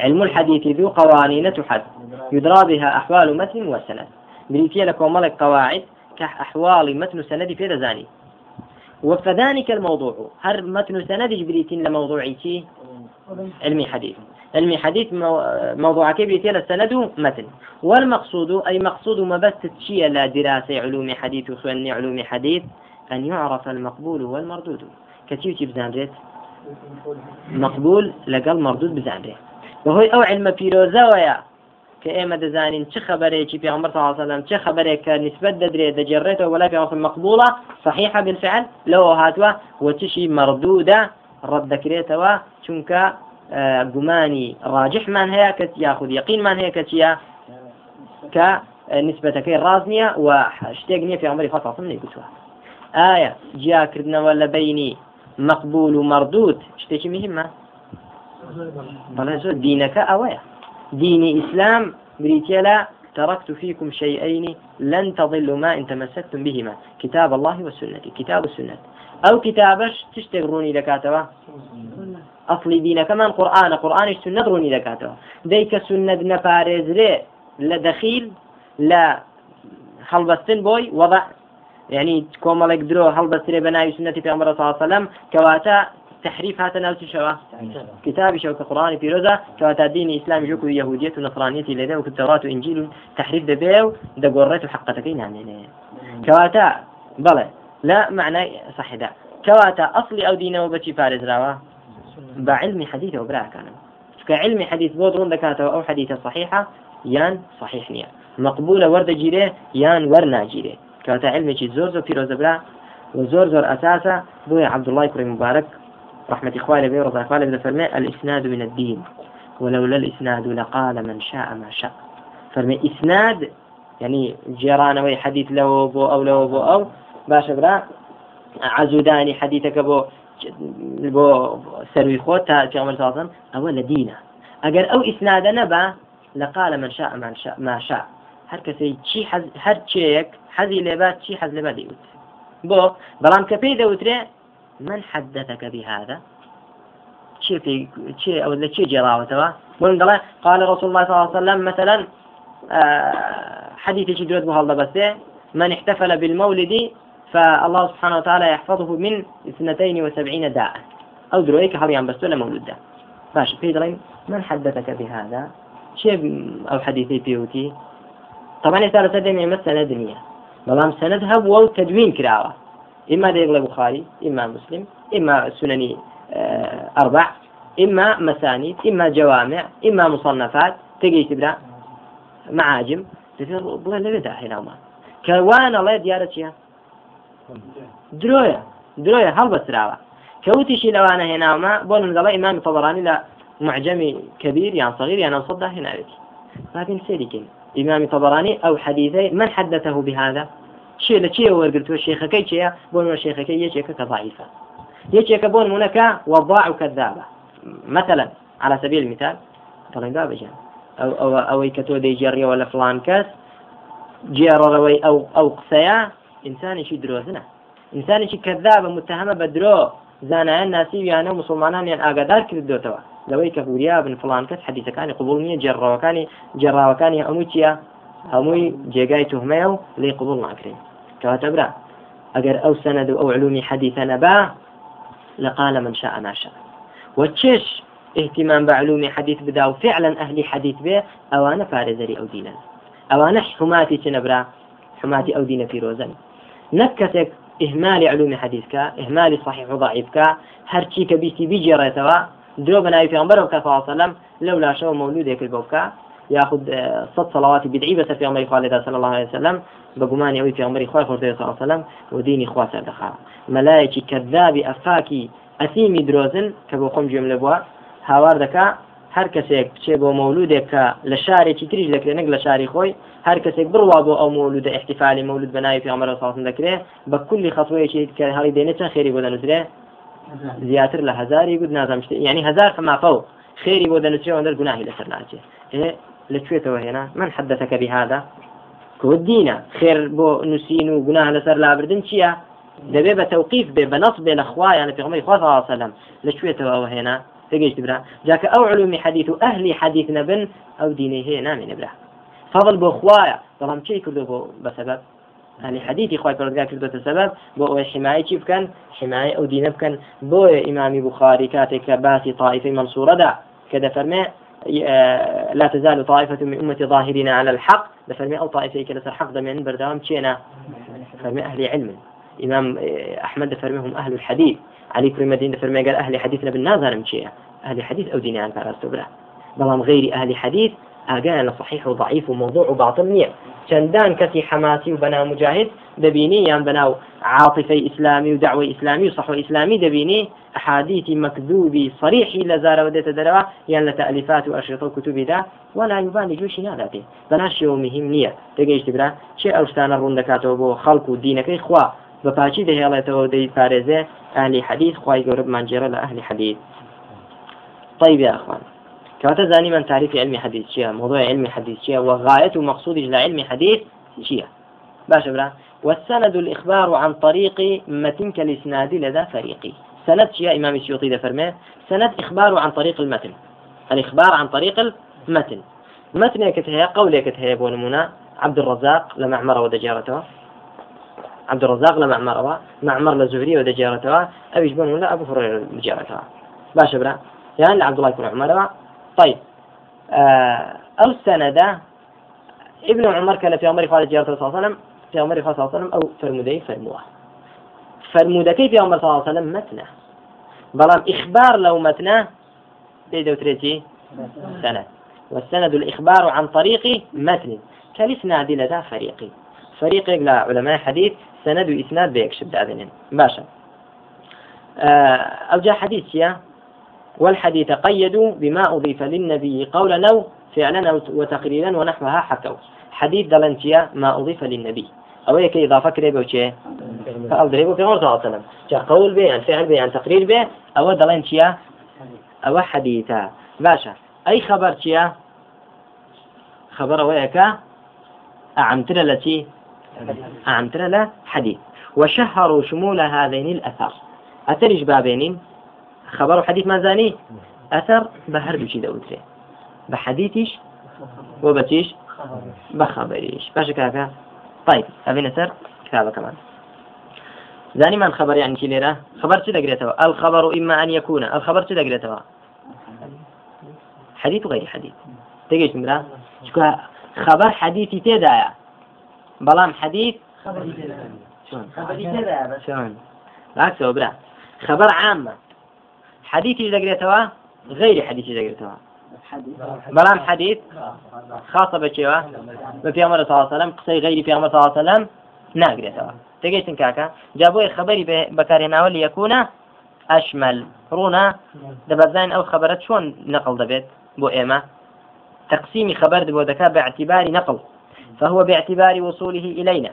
علم الحديث ذو قوانين تحد. يدرى بها أحوال متن وسند. بريتيا لكم ملك قواعد كأحوال متن سند في رزاني. وفذلك الموضوع. هر متن سند بريتين لموضوعي علمي حديث. علمي حديث موضوع كبير السند متن. والمقصود أي مقصود ما بس تشي لا دراسة علوم حديث وخواني علوم حديث أن يعرف المقبول والمردود. كتير بزانريت. مقبول لقل مردود بزانريت. وهو أو علم بيروزاويا كأما دزانين چه خبرێکی پێغمبەر صلى الله عليه وسلم چه کە نسبت دەدرێت دەجێڕێتەوە ولا پێغمبەر مقبولة صحيحة بالفعل لو هاتوا وتشي مردودة رد دەکرێتەوە چونکە گومانی ڕاجحمان هەیە کە یاخود یقینمان هەیە کەچیە کە نسبەتەکەی ڕاز نییە و شتێک نییە پێغمبەری خاصم نێگوتووە ئایا جیاکردنەوە لە بینی مەقبول و مردود شتێکی مهمە بەڵێ زۆر دینەکە ئەوەیە. دینی ئیسلام بریتە لە تركت فيكم شيئين لن تضلوا ما إن تمسكتم بهما كتاب الله وسنتي كتاب السنة أو كتابش تشتغروني لكاتبة ئەفلی دینەکەمان قورآانە قورآانیش سنە ڕوونی دەکاتەوە. دەیکە سنەت نەپارێزرێ لە دەخیل لە هەڵبەستن بۆی وەدا یعنی کۆمەڵێک درۆ هەڵبەسترێ بە ناوی سنەتی پێمەرە ساسەلم کەواتە تحريف هذا ناوچ شوا كتاب شو كقرآن في رزا كواتا دين إسلام جوكو يهودية ونصرانية لديه وكالتوراة وإنجيل تحريف دبيو دقورت حقتكين يعني؟ كواتا بلى لا معنى صح ده. كواتا أصلي أو دينه بشي فارز راوا بعلم حديث وبرا كان. كعلم حديث بودرون دكاته أو حديث صحيحة يان صحيح نيا مقبولة ورد جيرة يان ورنا جيرة. كواتا علمي زور زور في رزبرا وزور زور أساسا بوي عبد الله كريم مبارك. رحمة إخواني بي رضا إخواني بن فرمي الإسناد من الدين. ولولا الإسناد لقال من شاء ما شاء. فرمي إسناد يعني جيران وي حديث له بو أو له بو أو باش برا عزوداني حديثك بو بو سروي خوت في عمر الله لدينا أجر أو إسناد نبا لقال من شاء ما شاء ما شاء. هر کەسەی چی هەر چەیەک حەزی لێبات چی حەز لێبا دەیوت بۆ بەڵام کە پێی دەوترێ من حدثك بهذا؟ شيء في شيء أو شيء جراوته بقول الله قال رسول الله صلى الله عليه وسلم مثلا آه، حديث شدرت بهذا بس من احتفل بالمولد فالله سبحانه وتعالى يحفظه من اثنتين وسبعين داء. أو درويك هل بس ولا مولود؟ ده باش في من حدثك بهذا؟ شيء أو حديثي بيوتي. طبعا يسأل سدم يمس سند نية بلام سند هب وتدوين تدوين كراوة. إما ديغل بخاري إما مسلم إما سنني آه، أربع إما مسانيد إما جوامع إما مصنفات تجي تبدا معاجم. بڵێ لەوێدا هێناومە کەوانە الله دیارە چییە درۆیە درۆیە هەڵبەسراوە کەوتیشی لەوانە هێناومە بۆ منگەڵە ئیمان فەبڕانی لە معجمی كبير يعني صغير يعني صدى هنا لكن سيريكين إمام طبراني أو حديثي من حدثه بهذا؟ شيء لشيء ورقلت الشيخ كي شيء بون الشيخ كي يشيك كضعيفة يشيك بون منك وضاع كذابة. مثلا على سبيل المثال باب جان أو أو أو كتو دي جري ولا فلان كاس جير روي أو أو قسيا إنسان شي دروزنا إنسان شي كذاب متهمة بدرو زانا الناسي يعني مسلمان يعني أقدر كذب توا. لەوەی کە بوریا بن فلان کەس حەدیثەکانی قبول نییە جێڕەوەکانی جێڕاوەکانی هەموو چییە هەمووی جێگای تهمەیە و لێ قبول ناکرێن کەواتە برا ئەگەر ئەو سەند و ئەو علومی حەدیثە لقال من شاء ما شاء. وتشش اهتمام بعلوم حديث بدا وفعلا أهل حديث به أوانا فارزري أو دينا. أوانا حماتي تنبرا حماتي أو دين في روزن. نكتك إهمال علوم حديثك إهمال صحيح وضعيفك هرشي كبيتي بيجي ريتوا درو بناوي في الله عليه وسلم لولا شو مولود هيك البوكا یاخود صد صلواتی بدعی بەسەر پێمەری خوا لێدا صلی الله عليه وسلم بەگومانی ئەوی پێمەری خوای خۆردێ صلی وسلم و دینی خوا سەردەخا مەلایەکی کەذابی ئەفاکی ئەسیمی درۆزن کە بۆ خۆم گوێم لە بووە هاوار دەکا هەر کەسێک بچێ بۆ مەولودێک کە لە شارێکی تریش لەکرێنێک لە شاری خۆی هەر کەسێک بڕوا بۆ ئەو مەولودە احتیفالی مەولود بەناوی پێمەرە ساڵن دەکرێت بە کولی خەسوەیەکی کە هەڵی دێنێت چەند خێری بۆ دەنووسرێ؟ زیاتر لە هزاری گوت نازانشت ینی هزار فمافە و خێری بۆ دەنووسێ ئەوەندەر گوناهی لەسەر ناچێت لەکوێتەوە هێنا من حدەتەکە بهذا؟ كودينا. خير بو نسين وجناه لسر لابردن چيا؟ دەبێ بە تەوقیف بێ بە نەس بێ لە صلی الله عليه وسلم. لەکوێتەوە هێنا تجيش جاك أو علوم حديث أهل حديث نبن أو ديني هي نامي نبرا فضل بو خوايا طالما شيء كله بسبب حەدیتی خی پرۆزگا کردوتە سەبەب بۆ ئەوەی حمایە چی بکەن حمایە ئەو دینە بکەن بۆیە ئیمامی بخاری کاتێک کە باسی طائفەی منصورەدا کە دەفەرمێ لا تزال طائفة من أمة ظاهرين على الحق. دفرمي أو طائفة كلا حق دمين بردام تشينا فرمي أهل علم. إمام أحمد دفرميهم أهل الحديث. علي كريم الدين دفرمي قال أهل حديثنا بالنازل مشيا أهل حديث أو ديني عن بلا بلام غير أهل حديث ئاگایان لە صحیح و ضعیف و موضوع و باطل نییە چەندان کەسی حماسی و بەناو مجاهد دەبینی یان بەناو عاطفەی ئیسلامی و دعوی ئیسلامی و صحو ئیسلامی دەبینی أحاديث مكذوب صريح لزار وديت دروا يعني لتأليفات وأشرطة كتب دا ولا يبان جوشي ناداتي بناشي ومهم نية تجيش تبرا شيء أوستان الرون دكاتو بو خلق دينك خوا بپاچی دەهێڵێتەوە دەی پارێزێ ئەهلی حەدیث خی گەورە مانجێرە لە ئەهلی حەدیث طيب يا أخوان. كواتا زاني من تعريف علم حديث شيء موضوع علم حديث شيء وغاية ومقصود لعلم حديث شيء باش برا والسند الإخبار عن طريق متن كالإسناد لدى فريقي. سند شيء إمام السيوطي ده فرماه سند إخبار عن طريق المتن. الإخبار عن طريق المتن. متن كتهي قول كتهي بونمونا عبد الرزاق لمعمر ودجارته عبد الرزاق لمعمر معمر لزهري ودجارته أبي جبون ولا أبو هريرة لجارته باش برا يعني عبد الله بن عمر طيب. آه السند ابن عمر كان في عمر قال جارته صلى الله عليه وسلم في عمر صلى الله عليه وسلم أو فرمودي فرموه. فرمودەکەی پێمەر ساڵسەلم متنە بەڵام إخبار لو متنە پێی دەوترێتی سند. والسند الإخبار عن طريق متن. كالإسناد لدى فريقي فريق لا علماء حديث سند وإسناد بيكشف دادنين باشا. آه أو جاء حديث يا والحديث قيدوا بما أضيف للنبي قولا أو فعلا وتقريرا ونحوها حكوا حديث دلنتيا ما أضيف للنبي. أو هيك إضافة كريبة وشي أو دريبه في عمر صلى الله عليه وسلم قول عن فعل به عن تقرير به أو دلين شيا أو حديثا. باشا. أي خبر شيا خبر وياك أعمتر التي أعمتر له حديث وشهروا شمول هذين الأثر أثرش بابين خبر حديث ما زاني أثر بهر بشي دوتري بحديثش وبتيش بخبريش باشا كافة طيب أبي نسر كتابة كمان زاني من خبر يعني كي ليرة خبر شو دقريتها الخبر إما أن يكون الخبر شو دقريتها حديث وغير حديث تجيش مرا شكو خبر حديثي تدايا بلام حديث شلون شلون العكس برا. خبر عامة. حديثي بشيوة بفي عمر صلى الله عليه وسلم قصي غير في عمر صلى الله عليه وسلم ناقريتها تجيتن كاكا؟ جابوا خبري بكارنا ليكون أشمل. رونا دبزين أو خبرت شون نقل دبيت؟ بو إيما. تقسيم خبر دبو دكا باعتبار نقل. فهو باعتبار وصوله إلينا.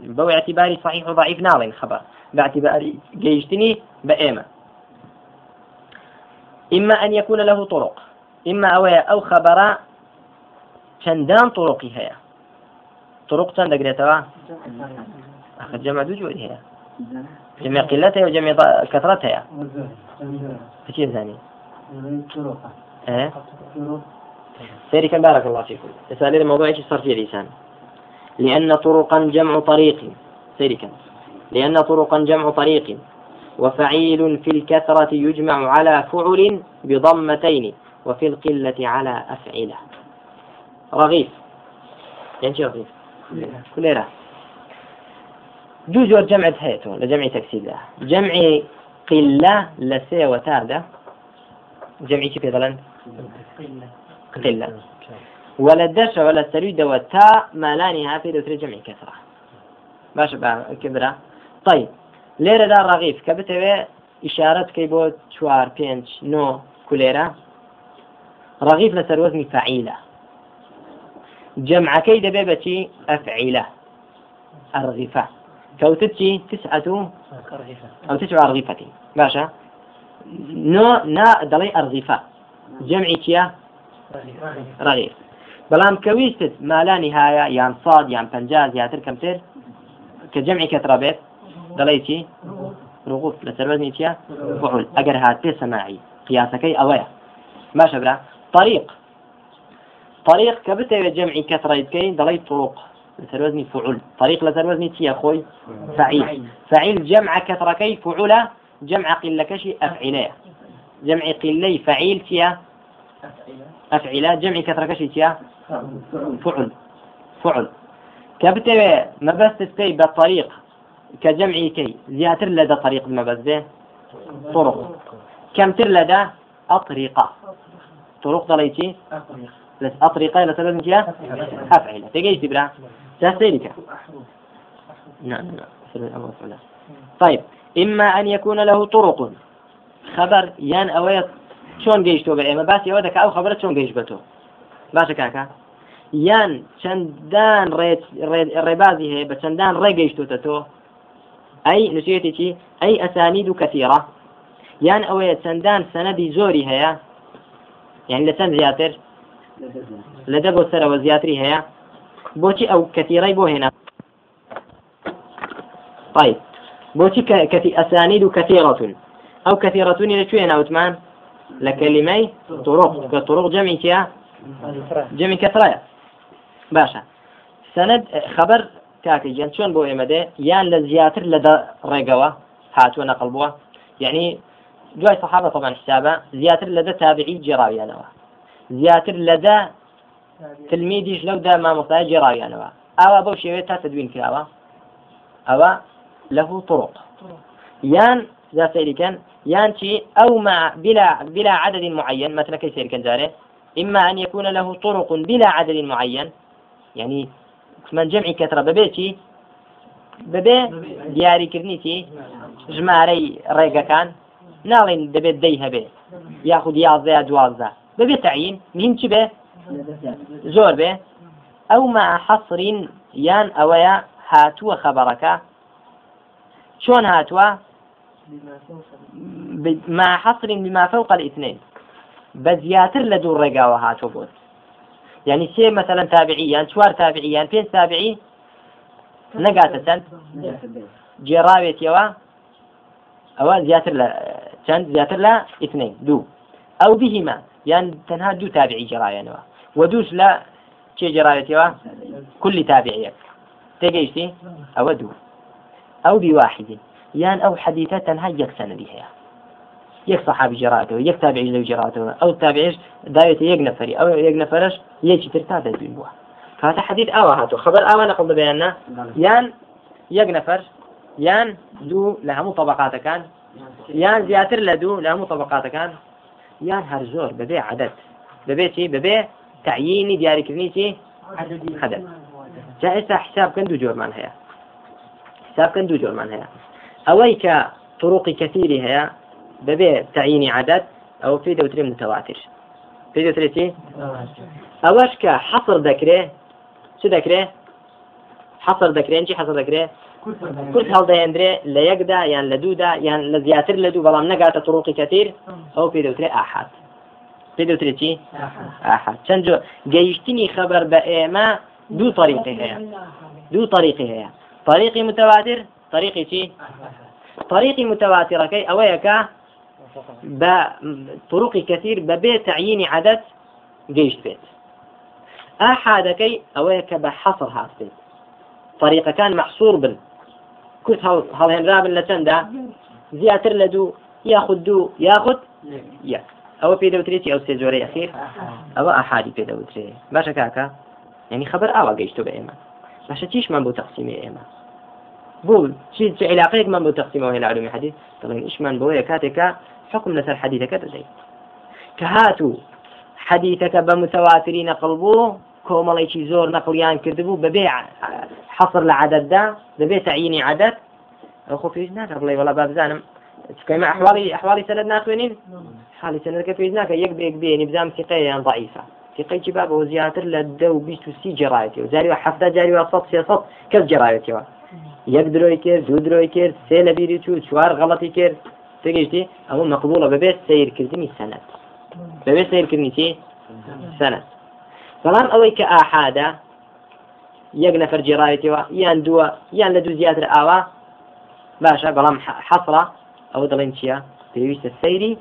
بو اعتبار صحيح وضعيف ناظر خبر. باعتبار جيشتني بإيما. إما أن يكون له طرق إما أو أو خبر چەندان طرقی هەیە طرق چەند دەگرێتەوە أخذ جمع دو جوود هي جمع قلتها وجمع كثرتها كثير ثاني إيه؟ سيري كان بارك الله فيكم. يسأل الموضوع إيش صار فيه لسان لأن طرقا جمع طريق. سيري كان. لأن طرقا جمع طريق. وفعيل في الكثرة يجمع على فعل بضمتين وفي القلة على أفعلة. رغيف. يعني شو رغيف؟ كليرة. هەیەەوە لە جەمعی تەکسیدا جەمعی قلە لە سێوە تادا جەمعی پێ دەڵێن قلە ولا لە سەرویدەوە تا مالانی هافی دەوترێت جەمعی کەسرا باشە کبرا طيب. لێرەدا ڕغیف کە بتەوێ ئشارەت بکەی بۆ چوار پێنج نۆ کولێرە. ڕغیف لە سەروەزنی فعیلە جەمعەکەی دەبێ بەچی ئەفعیلە. ئەرغیفە. كوتتشي تسعة أو تسعة أرغفة باشا نو نا دلي أرغفة جمعي كيا رغيف بلام كويستت ما لا نهاية يعني صاد يعني بنجاز يعني تركم تر كجمع كترة بيت دلي تي رغوف لسر وزني تيا فعول. أجر هات سماعي قياسكي أويا. ما شبرا؟ طريق. طريق كبتة جمعي كثرة كين دلي طرق. لسر وزني فعل طريق لسر وزني تي أخوي؟ فعيل. فعيل. جمع كثرة كي فعلة جمع قلة كشي أفعلة جمع قلة فعيل تيا أفعلة جمع كثرة كشي تيا فعل فعل كبتة ما بس تستي بالطريق. كجمعي كي. زياتر لدى طريق به طرق. كم تر لدى؟ أطريقة. طرق ضليتي أطريقة لا تلازم كيا أفعلة. تجيش تبرع تسيرك نعم نعم. طيب. إما أن يكون له طرق. خبر يان أويت. شون جيشتو بإما بس يودك أو خبرت شون جيش بتو؟ باشا كاكا. يان چەندان ڕێبازی هەیە بە چەندان ڕێگەیشتوتە تۆ أي نسيتي أي أسانيد كثيرة يعني أو سندان سندي زوري هي يعني لسند زياتر لدى بو سر وزياتري هي بوتي أو كثيري بو هنا طيب. بوتي كثي أسانيد كثيرة أو كثيرة لشوية عثمان لكلمي طرق. كطرق جمع جمع كثرة باشا سند خبر کاکە گیان چۆن بۆ ئێمەدێ یان لە زیاتر لە ڕێگەوە هاتووە نەقل بووە یعنی دوای صحابة طبعا حسابە زیاتر لەدە تابعی جێراویانەوە. زیاتر لەدە تلمیدیش لەودا مامۆستای جێراویانەوە. ئاوا بەو شێوێت تا تدوین کراوە. ئەوە له طرق. يان ذا سيركن يان شي أو مع بلا بلا عدد معين مثلا كي سيركن جاره إما أن يكون له طرق بلا عدد معين يعني من جمعی کەترە بەبێتی بەبێ دیاریکردنیتی ژمارەی ڕێگەکان. ناڵێن دەبێت دەی هەبێ. یاخود یازدە دوازدە. بەبێت تعین مهم چی بێ؟ زۆر بێ. ئەو مع حەسرین یان ئەوەیە هاتووە خەبەڕەکە چۆن هاتووە؟ مع حصر بما فوق الاثنين. بزياتر لدو ڕێگاوە هاتووە بۆت. يعني سي مثلا تابعيان شوار تابعيان فين تابعي نقاتا سن جراويت يوا. أو زياتر لا كان زياتر لا اثنين دو. أو بهما. يعني تنها دو تابعي جرايا نوا. ودوش لا شي جرايت يوا. كل تابعي تجيشتي أو دو. أو بواحد. يعني أو حديثة تنها يك صحابي جراته يك تابعي لو جراته أو تابعيش دايت يك نفري أو يك نفرش يجي ترتاد الدنيا فهذا حديث آوى هاتو. خبر آوى نقل بيانا يان يك نفر يان دو لها مطبقات كان. يان زياتر لدو لها مطبقات كان. يان هرزور ببيع عدد. ببيع شي؟ ببيع تعييني دياري كرنيتي عدد. جائزة حساب كان دو جورمان هيا. حساب كان دو جورمان هيا. أويك ببێ تعینی عادات ئەو پێی دەوترێ متەواتر. پێی دەوترێتی ئەوەش کە حەسر دەکرێ چ دەکرێ؟ حەسر دەکرێن چی حەسر دەکرێ؟ کورت هەڵدەێنرێ لە یەکدا یان لە دوودا یان لە زیاتر لە دوو بەڵام نەگاتە تڕۆقی کەتیر ئەو پێی دەوترێ ئاحات پێ دەوترێتی ئاحات چەند جۆ گەیشتنی خەبەر بە ئێمە دوو طریقی هەیە. دوو طریقی هەیە. طریقی متەواتر طریقی چی؟ طریقی متەواترەکەی ئەوەیەکە بطرق كثير ببيع تعيين عدد جيش بيت ئاحادەکەی ئەوەیە کە بە حەسر هاستیت فەریقەکان مەحسوور بن. کورت هەڵێنرا بن لە چەندە؟ زیاتر لە دوو یاخود دوو یاخود یەک. ئەوە پێ دەوترێتی ئەو سێ جۆرە یخیر ئەوە ئاحادی پێ دەوترێ. باشە کاکە یعنی خبر ئاوا گەیشتو بە ئێمە. باشە چیشمان بۆ تەقسیمی ئێمە؟ بوو چی علاقەیەک من بۆ تەقسیمەوە هێلالومی حەدیث دەڵێن ئیشمان بۆیە کاتێکە حكم لسر حديثك دەدەی كهاتو حديثك بمتواترين قلبوه كومەڵێکی زۆر نەقلیان کردبوو بەبێ حەصر لە عدددا دەبێت تعینی عدد. خۆ پێش ناکە بڵێ وڵا بأبزانم. كما أحوالي أحوالي سند ناخوينين حالي سند كفيز ناكا يك بيك بيني بزام ثقة ضعيفة. ثقة جباب وزياتر للدو بيستو سي جرايتي. وزاري وحفظة جاري وصط سيصط كيف جرايتي؟ يك دروي كير دو دروي كير سي لبيري تو شوار غلطي كير. تێگەیشتی ئەوە مەقبولە بەبێت سیرکردنی سەنەت بەبێت سیرکردنی چی سەنەت بەڵام ئەوەی کە ئاحادە یەک نەفەر جێڕایەتەوە یان دووە یان لە دوو زیاتر ئاوا باشە بەڵام حەسرە ئەوە دەڵێن چییە پێویستە سەیری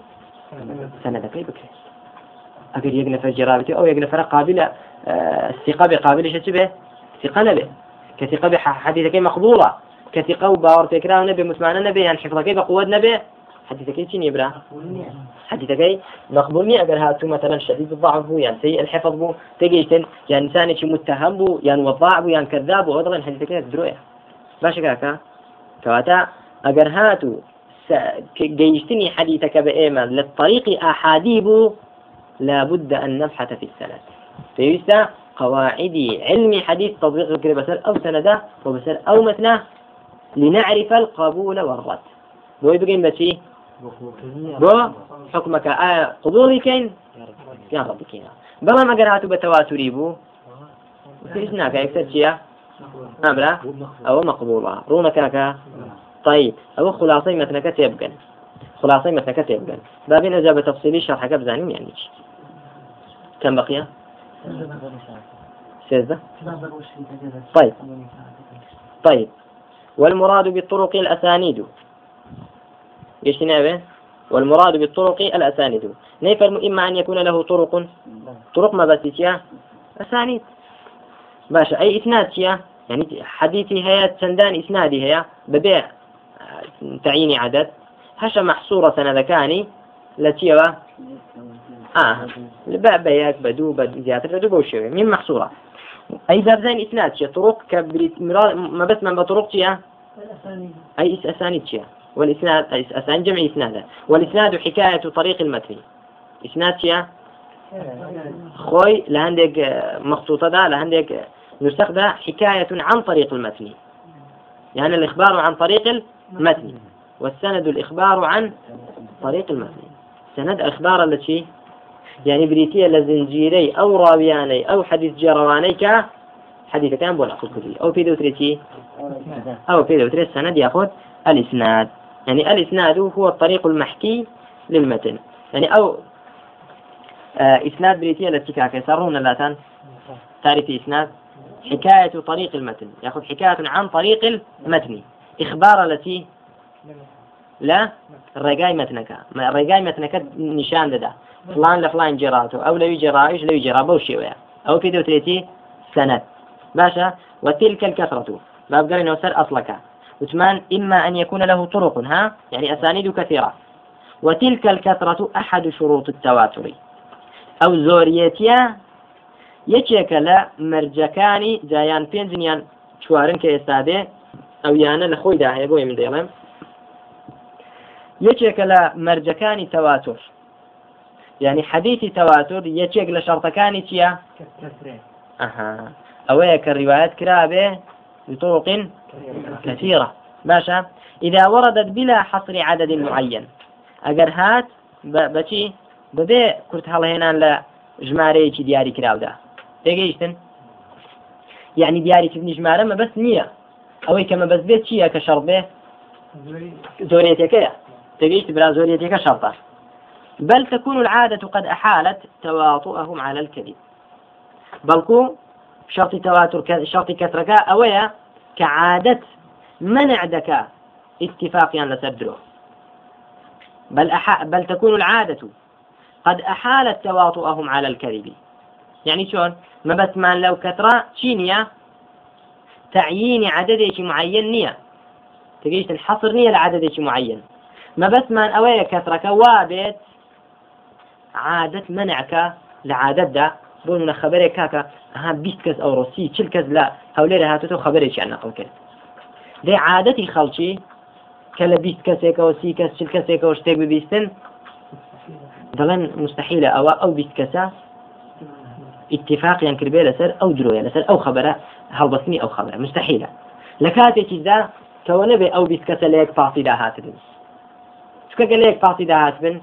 سندەکەی بکرێت ئەگەر یەک نەفەر جرابێتی ئەو یەک نەفرە قابلە ثقة بقابلش چ بێ ثقة نبێ کە ثقة بێ حديثەکەی مەقبوڵە کە ثقة و باوەڕ پێکراو نەبێ متمانە نەبێ یان حفظەکەی بە قوت نەبێ حديثەکەی چی نیبرا حديثەکەی مقبول نی ئەگەر هاتوو مثلا شديد الضعف بو يعني سيء الحفظ بو تجيتن يعني إنسانێکی متهم بو يعني وضاع بو يعني كذاب بو دڵێن حديثەکەی دروية باشە کاکە کەواتە ئەگەر هاتوو جيشتني حديثك بإيمان. للطريق أحادي بو لابد أن نبحث في السند. فيستا قواعد علم حديث تطبيق بسر أو سنده وبسر أو مثناه لنعرف القبول والرد. بو يبقين بشي؟ بۆ حکومەکە. ئایا قوبڵی بکەین؟ یاڵ بکەینە. بەڵام ئەگەر هاتو بە تەواتوری بوو هیچ ناکە. یەکسەر چییە؟ ئابرا ئەوە مەقبوڵە. ڕوونەکەکە طيب ئەوە خلاصەی مەتنەکە تێ بگەن. خلاصەی مەتنەکە تێ بگەن. دابین ئەجا بە تەفسیلی شەرحەکە بزانین یانی چی کەم بەقیە سێزدە؟ طيب طيب والمراد بالطرق الأسانيد. إيش نابه والمراد بالطرق الأسانيد. نيفر إما أن يكون له طرق. طرق ما بس أسانيد. باشا أي إسناد يعني حديثي هي سندان إسنادي هي ببيع تعيين عدد. هشا محصورة سندكاني. لتيوا آه. بياك بدو بدو زيادة بدو بوشوي من محصورة. أي زين إسناد شيء طرق كبريت ما بس من بطرق شيء أي أسانيد شيء والإسناد أسانيد جمع إسناد والإسناد حكاية طريق المتن. إسناد شيء خوي لهندك مخطوطة ده لهندك نسخ حكاية عن طريق المتن. يعني الإخبار عن طريق المتن. والسند الإخبار عن طريق المتن. سند أخبار التي يعني بريتية لزنجيري أو راوياني أو حديث جرواني ك حديث كان بولا أو في دوتريتي أو في دوتري السند يأخذ الإسناد. يعني الإسناد هو الطريق المحكي للمتن. يعني أو آه إسناد بريتية التي كيسرون لا تعرف إسناد حكاية طريق المتن. يأخذ حكاية عن طريق المتن. إخبار التي لا الرقاي متنك. الرقاي متنك نشان ده فلان لفلان جراته. أو لو جرائش لو جرا؟ بوشي ويا. أو في دوتريتي سند. باشا وتلك الكثرة. باب قال إنه سر أصلك. وثمان إما أن يكون له طرق ها؟ يعني أسانيد كثيرة. وتلك الكثرة أحد شروط التواتر. أو زوريتيا يشيك لا مرجكاني جايان بينجنيان شوارن كيستادي أو يانا لخوي داهي بوي من ديلم. يشيك لا مرجكاني تواتر. يعني حديثي تواتر يشيك لشرطكاني تيا أها. أويك الروايات كرابه بطرق كثيرة. باشا؟ إذا وردت بلا حصر عدد معين. أجر هات بشي ببي كرت هلا هنا لا جمارة دياري كراودا تێگەیشتن یعنی دیاریکردنی ژمارە مەبەست نییە ئەوەی کە مەبەست بێت چییە کە شەڕ بێ زۆرێتەکەیە تێگەیشت برا زۆرێتەکە شەڕتە بل تكون العادة قد أحالت تواطؤهم على الكذب. بلكو شرط تواتر شرط كثرك أويا؟ كعادة منع دكا اتفاقيا لسدره بل أح... بل تكون العادة. قد أحالت تواطؤهم على الكذب. يعني شلون؟ ما بس ما لو كثرة شينيا تعيين عدد معين نية. تقيش الحصر نية لعدد معين. ما بس ما أوي كثرة كوابت عادة منعك لعادة. دا بون من خبرك كاكا ها بيست كز أو روسي تشل كز لا هولي هاتو خبرك شي أنا قلت دي عادتي خلشي كلا بيست كسيكا وسي كس تشل كسيكا وشتيك ببيستن دلن مستحيلة أو أو بيست كسا اتفاقيان كربي لسر أو جرويا لسر أو خبره هەڵبەستنی أو خبره مستحيلة لە کاتێکیدا کەەوە نەبێ ئەو بیست کەسە لە یەک پاسیدا هاتبن چکە لە یەک پاسیدا هاتبن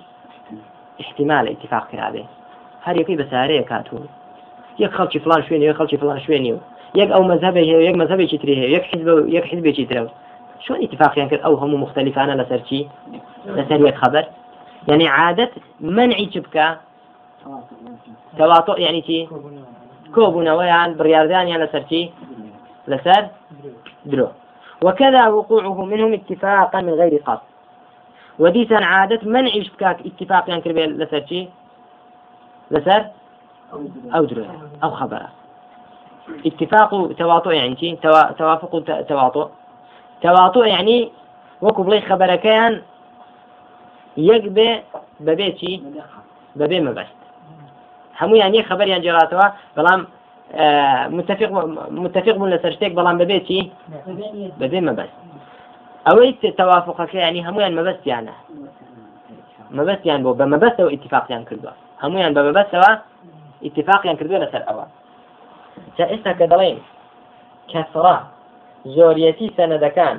احتمال اتفاق کرابێ. هەر یەکەی بەسارەیە کاتوو یەک خەڵکی فلان شوێنی یەک خەڵکی فلان شوێنی و. یەک ئەو مەذهبێ هەیە یەک مەذهبێکی تری هەیە یەک حزب یەک حزبێکی ترە شلون اتفاقیان کرد ئەو هەموو مختلفانە لەسەر چی؟ لەسەر یەک خبر يعني عادة منعي تبكى تواطؤ يعني چی؟ کۆبوونەوەیان بڕاردانیان لەسەر چی؟ لەسەر درۆ. وكذا وقوعه منهم اتفاقا من غير قصد. وديسان عادة منع بكاك اتفاق يعني كربي لسر شي لسر أو درو أو خبره اتفاق تواطؤ يعني شي توافق تواطؤ تواطؤ يعني وەکو بڵێ خەبەرەکەیان یەک بێ بەبێ چی؟ بەبێ مەبەست. هەموویان یەک خەبەریان جێراتەوە بەڵام متفق متفق بوون لەسەر شتێک بەڵام بەبێ چی؟ بەبێ مەبەست. ئەوەی تەوافقەکە ینی هەمویان مەبەستیانە. مەبەستیان بۆ بە مەبەستەوە ئیتفاقیان کردووە. هەمویان بە مەبەستەوە ئیتفاقیان کردووە لەسەر ئەوە. جا ئێستا کە دەڵێن کەسڕا زۆریەتی سەنەدەکان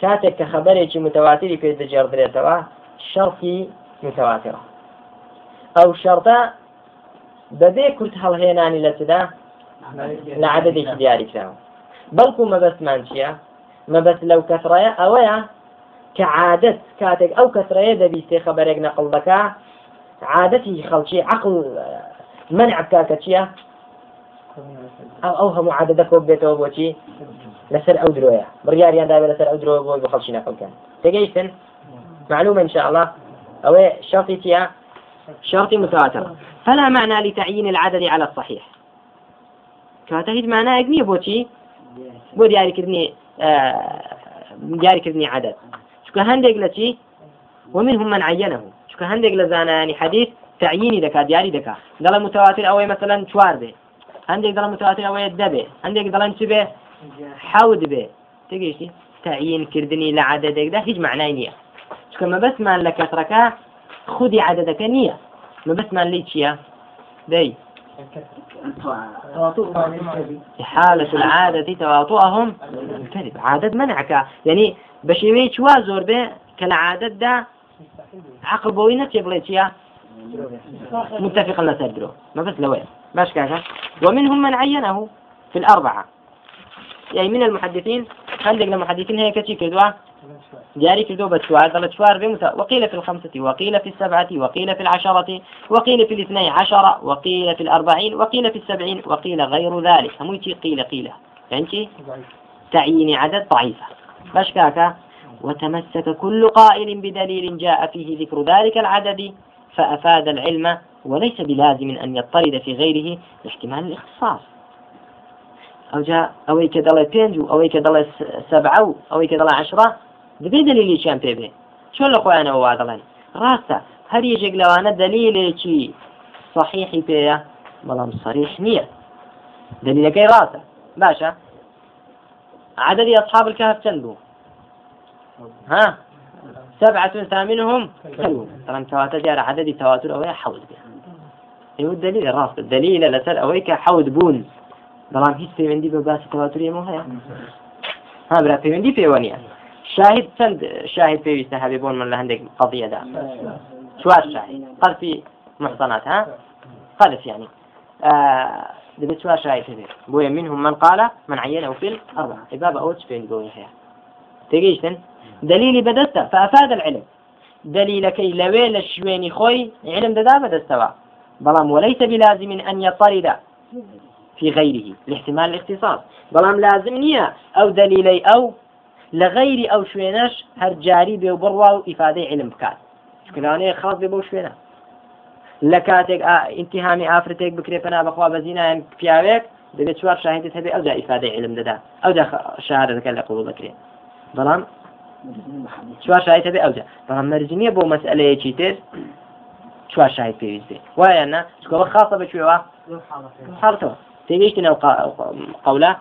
کاتێک کە خەبەرێکی متەواتری پێ دەجێڕدرێتەوە شەڕکی متەواترە. ئەو شەڕتە بەبێ کورت هەڵهێنانی لە چدا لە عددێکی دیاری کراوە بەڵکو مەبەستمان چییە؟ مەبەست لەو کەسڕەیە ئەوەیە کە عادت کاتێک ئەو کەسڕەیە دەبیستێ خەبەرێک نەقل دەکا عادەتی خەڵکی عقل منع بکا کە چییە ئەو ئەو هەموو عادەدە کۆ بێتەوە بۆچی لەسەر ئەو درۆیە بڕیاریان دابێت لەسەر ئەو درۆ بۆ بۆ خەڵکی نەقلکەن تێگەیشتن معلومة إن شاء الله. أو شرطي تيا شرطي متواتر. فلا معنى لتعيين العدد على الصحيح. كاتهيد معناه أجني بوتي بو دياري كرني آه دياري كرني عدد. شو هندق لتي ومنهم من عينه. هندق لزانا يعني حديث تعييني دكا دياري دكا قال متواتر أو مثلا شوار به هندق قال متواتر أو يدبه هندق قال به حەود بێ. تێگەیشتی. تاعینکردنی لە عادەدێکدا هیچ معنای نییە. چکە مەبەستمان لە کەسڕەکە خودی عادەتەکە نییە. مەبەستمان لی چییە؟ دەی. حالة العادة تواطؤهم. كذب عادة منعك. يعني بشيوي شوا زور به كالعادة دا عقل بوي نتي بليتيا متفقا لسردرو ما بس لوين باش كاكا ومنهم من عينه في الأربعة. يعني من المحدثين عندك المحدثين هي كتي كدوا جاري كدوا بتشوار ثلاث شوار بمتا وقيل في الخمسة وقيل في السبعة وقيل في العشرة وقيل في الاثني عشر وقيل في الأربعين وقيل في السبعين وقيل غير ذلك. همويتي قيل قيل يعني تعيين عدد ضعيفة. باش كاكا وتمسك كل قائل بدليل جاء فيه ذكر ذلك العدد فأفاد العلم وليس بلازم أن يضطرد في غيره لاحتمال الاختصاص ئەوجا ئەوەی کە دەڵێ پێنج و ئەوەی کە دەڵێ سەبع و ئەوەی کە دەڵێ عشرا دەبێ دلیلیشیان پێ بێ چۆن لە خۆیانەوە وا دەڵێن ڕاستە هەر یەکێک لەوانە دلیلێکی صحیحی پێەیە بەڵام صریح نییە دلیلەکەی ڕاستە باشە عدد أصحاب الكهف تنبو ها؟ سبعة ثامنهم كلب طبعا تواتر جار عدد تواتر أو حود بها أيوة الدليل راس الدليل لسر أويك حود بون. بەڵام هیچ پەیوەندی بە باسی تەواتوریمە هەیە ها برا پەیوەندی پەیوەنیە شاهد چەند شاهد پێویستە هەبێ بۆن من لە هەندێک قضیەدا چوار شاهد. قەرفی محصنات ها؟ قذف يعني. آه شوار شاهد هبێ بۆیە منهم من قال من عينه في الأربعة. إبابة أو تشفين قوي هيا. تيجيشتن دليلي بدسته فأفاد العلم. دليلكي لوي لشويني خوي علم ددا بدستوا بلام وليس بلازم أن يطرد في غيره. لاحتمال الاختصاص. بەڵام لازم نییە ئەو دلیلەی ئەو لە غیری ئەو شوێنەش هەر جاری بێ و بڕوا و ئیفادەی علم بکات. شکلانەیە خاص بێ بۆ شوێنە. لە کاتێک ئینتیهامی ئافرەتێک بکرێ پنا بەخوا بەزینیان پیاوێک دەبێت چوار شاهدت هەبێ ئەودا ئیفادەی علم دەدا. ئەودا شارەکە لە قوڵ دەکرێت بەڵام چوار شاهد هەبێ ئەودا بەڵام مەرجنیە بۆ مەسئلەیەکی تر چوار شاهد پێویست بێ وایە نه چکەوە خاصە بەکوێوە حڵتەوە تيجيشتنا قوله.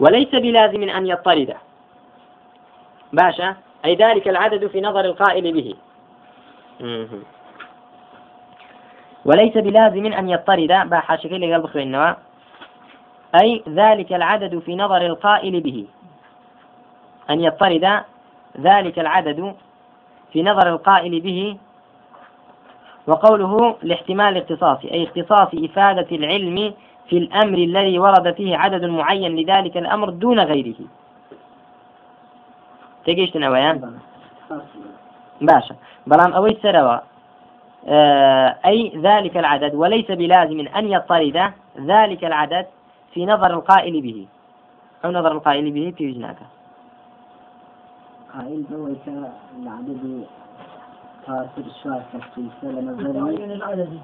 وليس بلازم أن يضطرد باشا أي ذلك العدد في نظر القائل به. وليس بلازم أن يضطرد باحا شكل قلب خوينوا أي ذلك العدد في نظر القائل به. أن يضطرد ذلك العدد في نظر القائل به وقوله لاحتمال اختصاص أي اختصاص إفادة العلم في الأمر الذي ورد فيه عدد معين لذلك الأمر دون غيره. تجيش نويان باشا. بلام أوي سروا. آه، أي ذلك العدد وليس بلازم أن يضطرد ذلك العدد في نظر القائل به. أو نظر القائل به في وجناك. قائل بويك العدد شوار كفتيسة لنظري العددي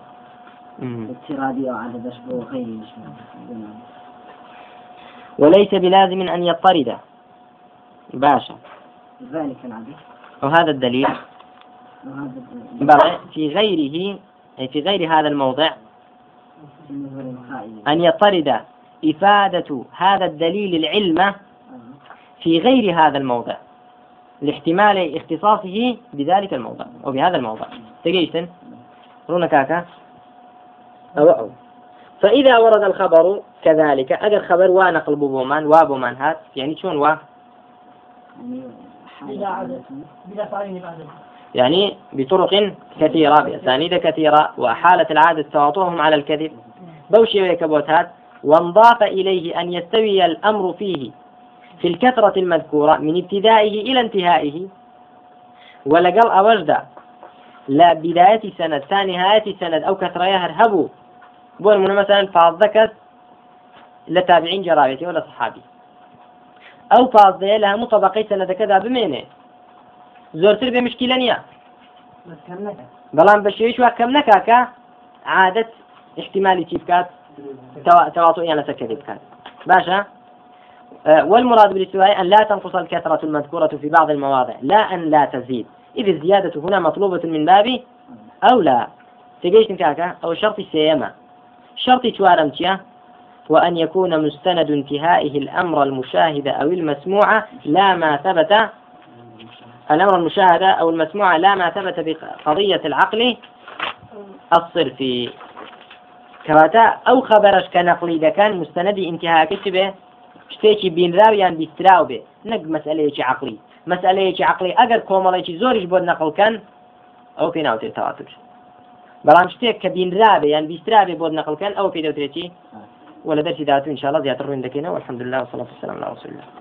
اضطرادي أو عدد أشبه وليس بلازم أن يضطرد. باشا. ذلك العدد. وهذا الدليل. في غيره أي في غير هذا الموضع أن يطرد إفادة هذا الدليل العلم آه. في غير هذا الموضع. لاحتمال اختصاصه بذلك الموضع أو بهذا الموضع. تجيشتن رونا كاكا. أو أو. فإذا ورد الخبر كذلك أجر خبر ونقل بومان وابومان هات. يعني شون و يعني بطرق كثيرة بأسانيد كثيرة وأحالت العادة تواطؤهم على الكذب. بوشي ويكبوتات وانضاف إليه أن يستوي الأمر فيه. في الكثرة المذكورة من ابتدائه إلى انتهائه. ولقل أوجد لا بداية سنة ثاني نهاية سنة أو كثرة هرهبوا بون من مثلا فاضكت لتابعين جرابتي ولا صحابي. أو فاضية لها مطبقي سنة كذا بمينة. زۆرتر بێ مشکیلە نییە بەڵام بە شێویش وا کەم نەکاکە عادەت احتمالی چی بکات تواطؤ لەسەر كذب بکات باشا؟ والمراد بالاستواء أن لا تنقص الكثرة المذكورة في بعض المواضع لا أن لا تزيد. إذ الزيادة هنا مطلوبة من باب أو لا تجيش كاكا أو شرط سيما شرط توارمتيا وأن يكون مستند انتهائه الأمر المشاهد أو المسموع لا ما ثبت الأمر المشاهدة أو المسموع لا ما ثبت بقضية العقل الصرفي. كواتا أو خبرش كنقلي إذا كان مستندي انتهاء كتبه. شتێکی بینراویان بیستراو بێ. نەک مەسئلەیەکی عقلی. مەسئلەیەکی عقلی ئەگەر کۆمەڵێکی زۆریش بۆ نەقلکەن ئەو پێی ناوتێت تەواتر بەڵام شتێک کە بینرابێ یان بیسترابێ بۆ نەقلکەن ئەو پێ دەوترێتی ولا درسي داتو إن شاء الله زيادة الروين دكينا والحمد لله والصلاة والسلام على رسول الله.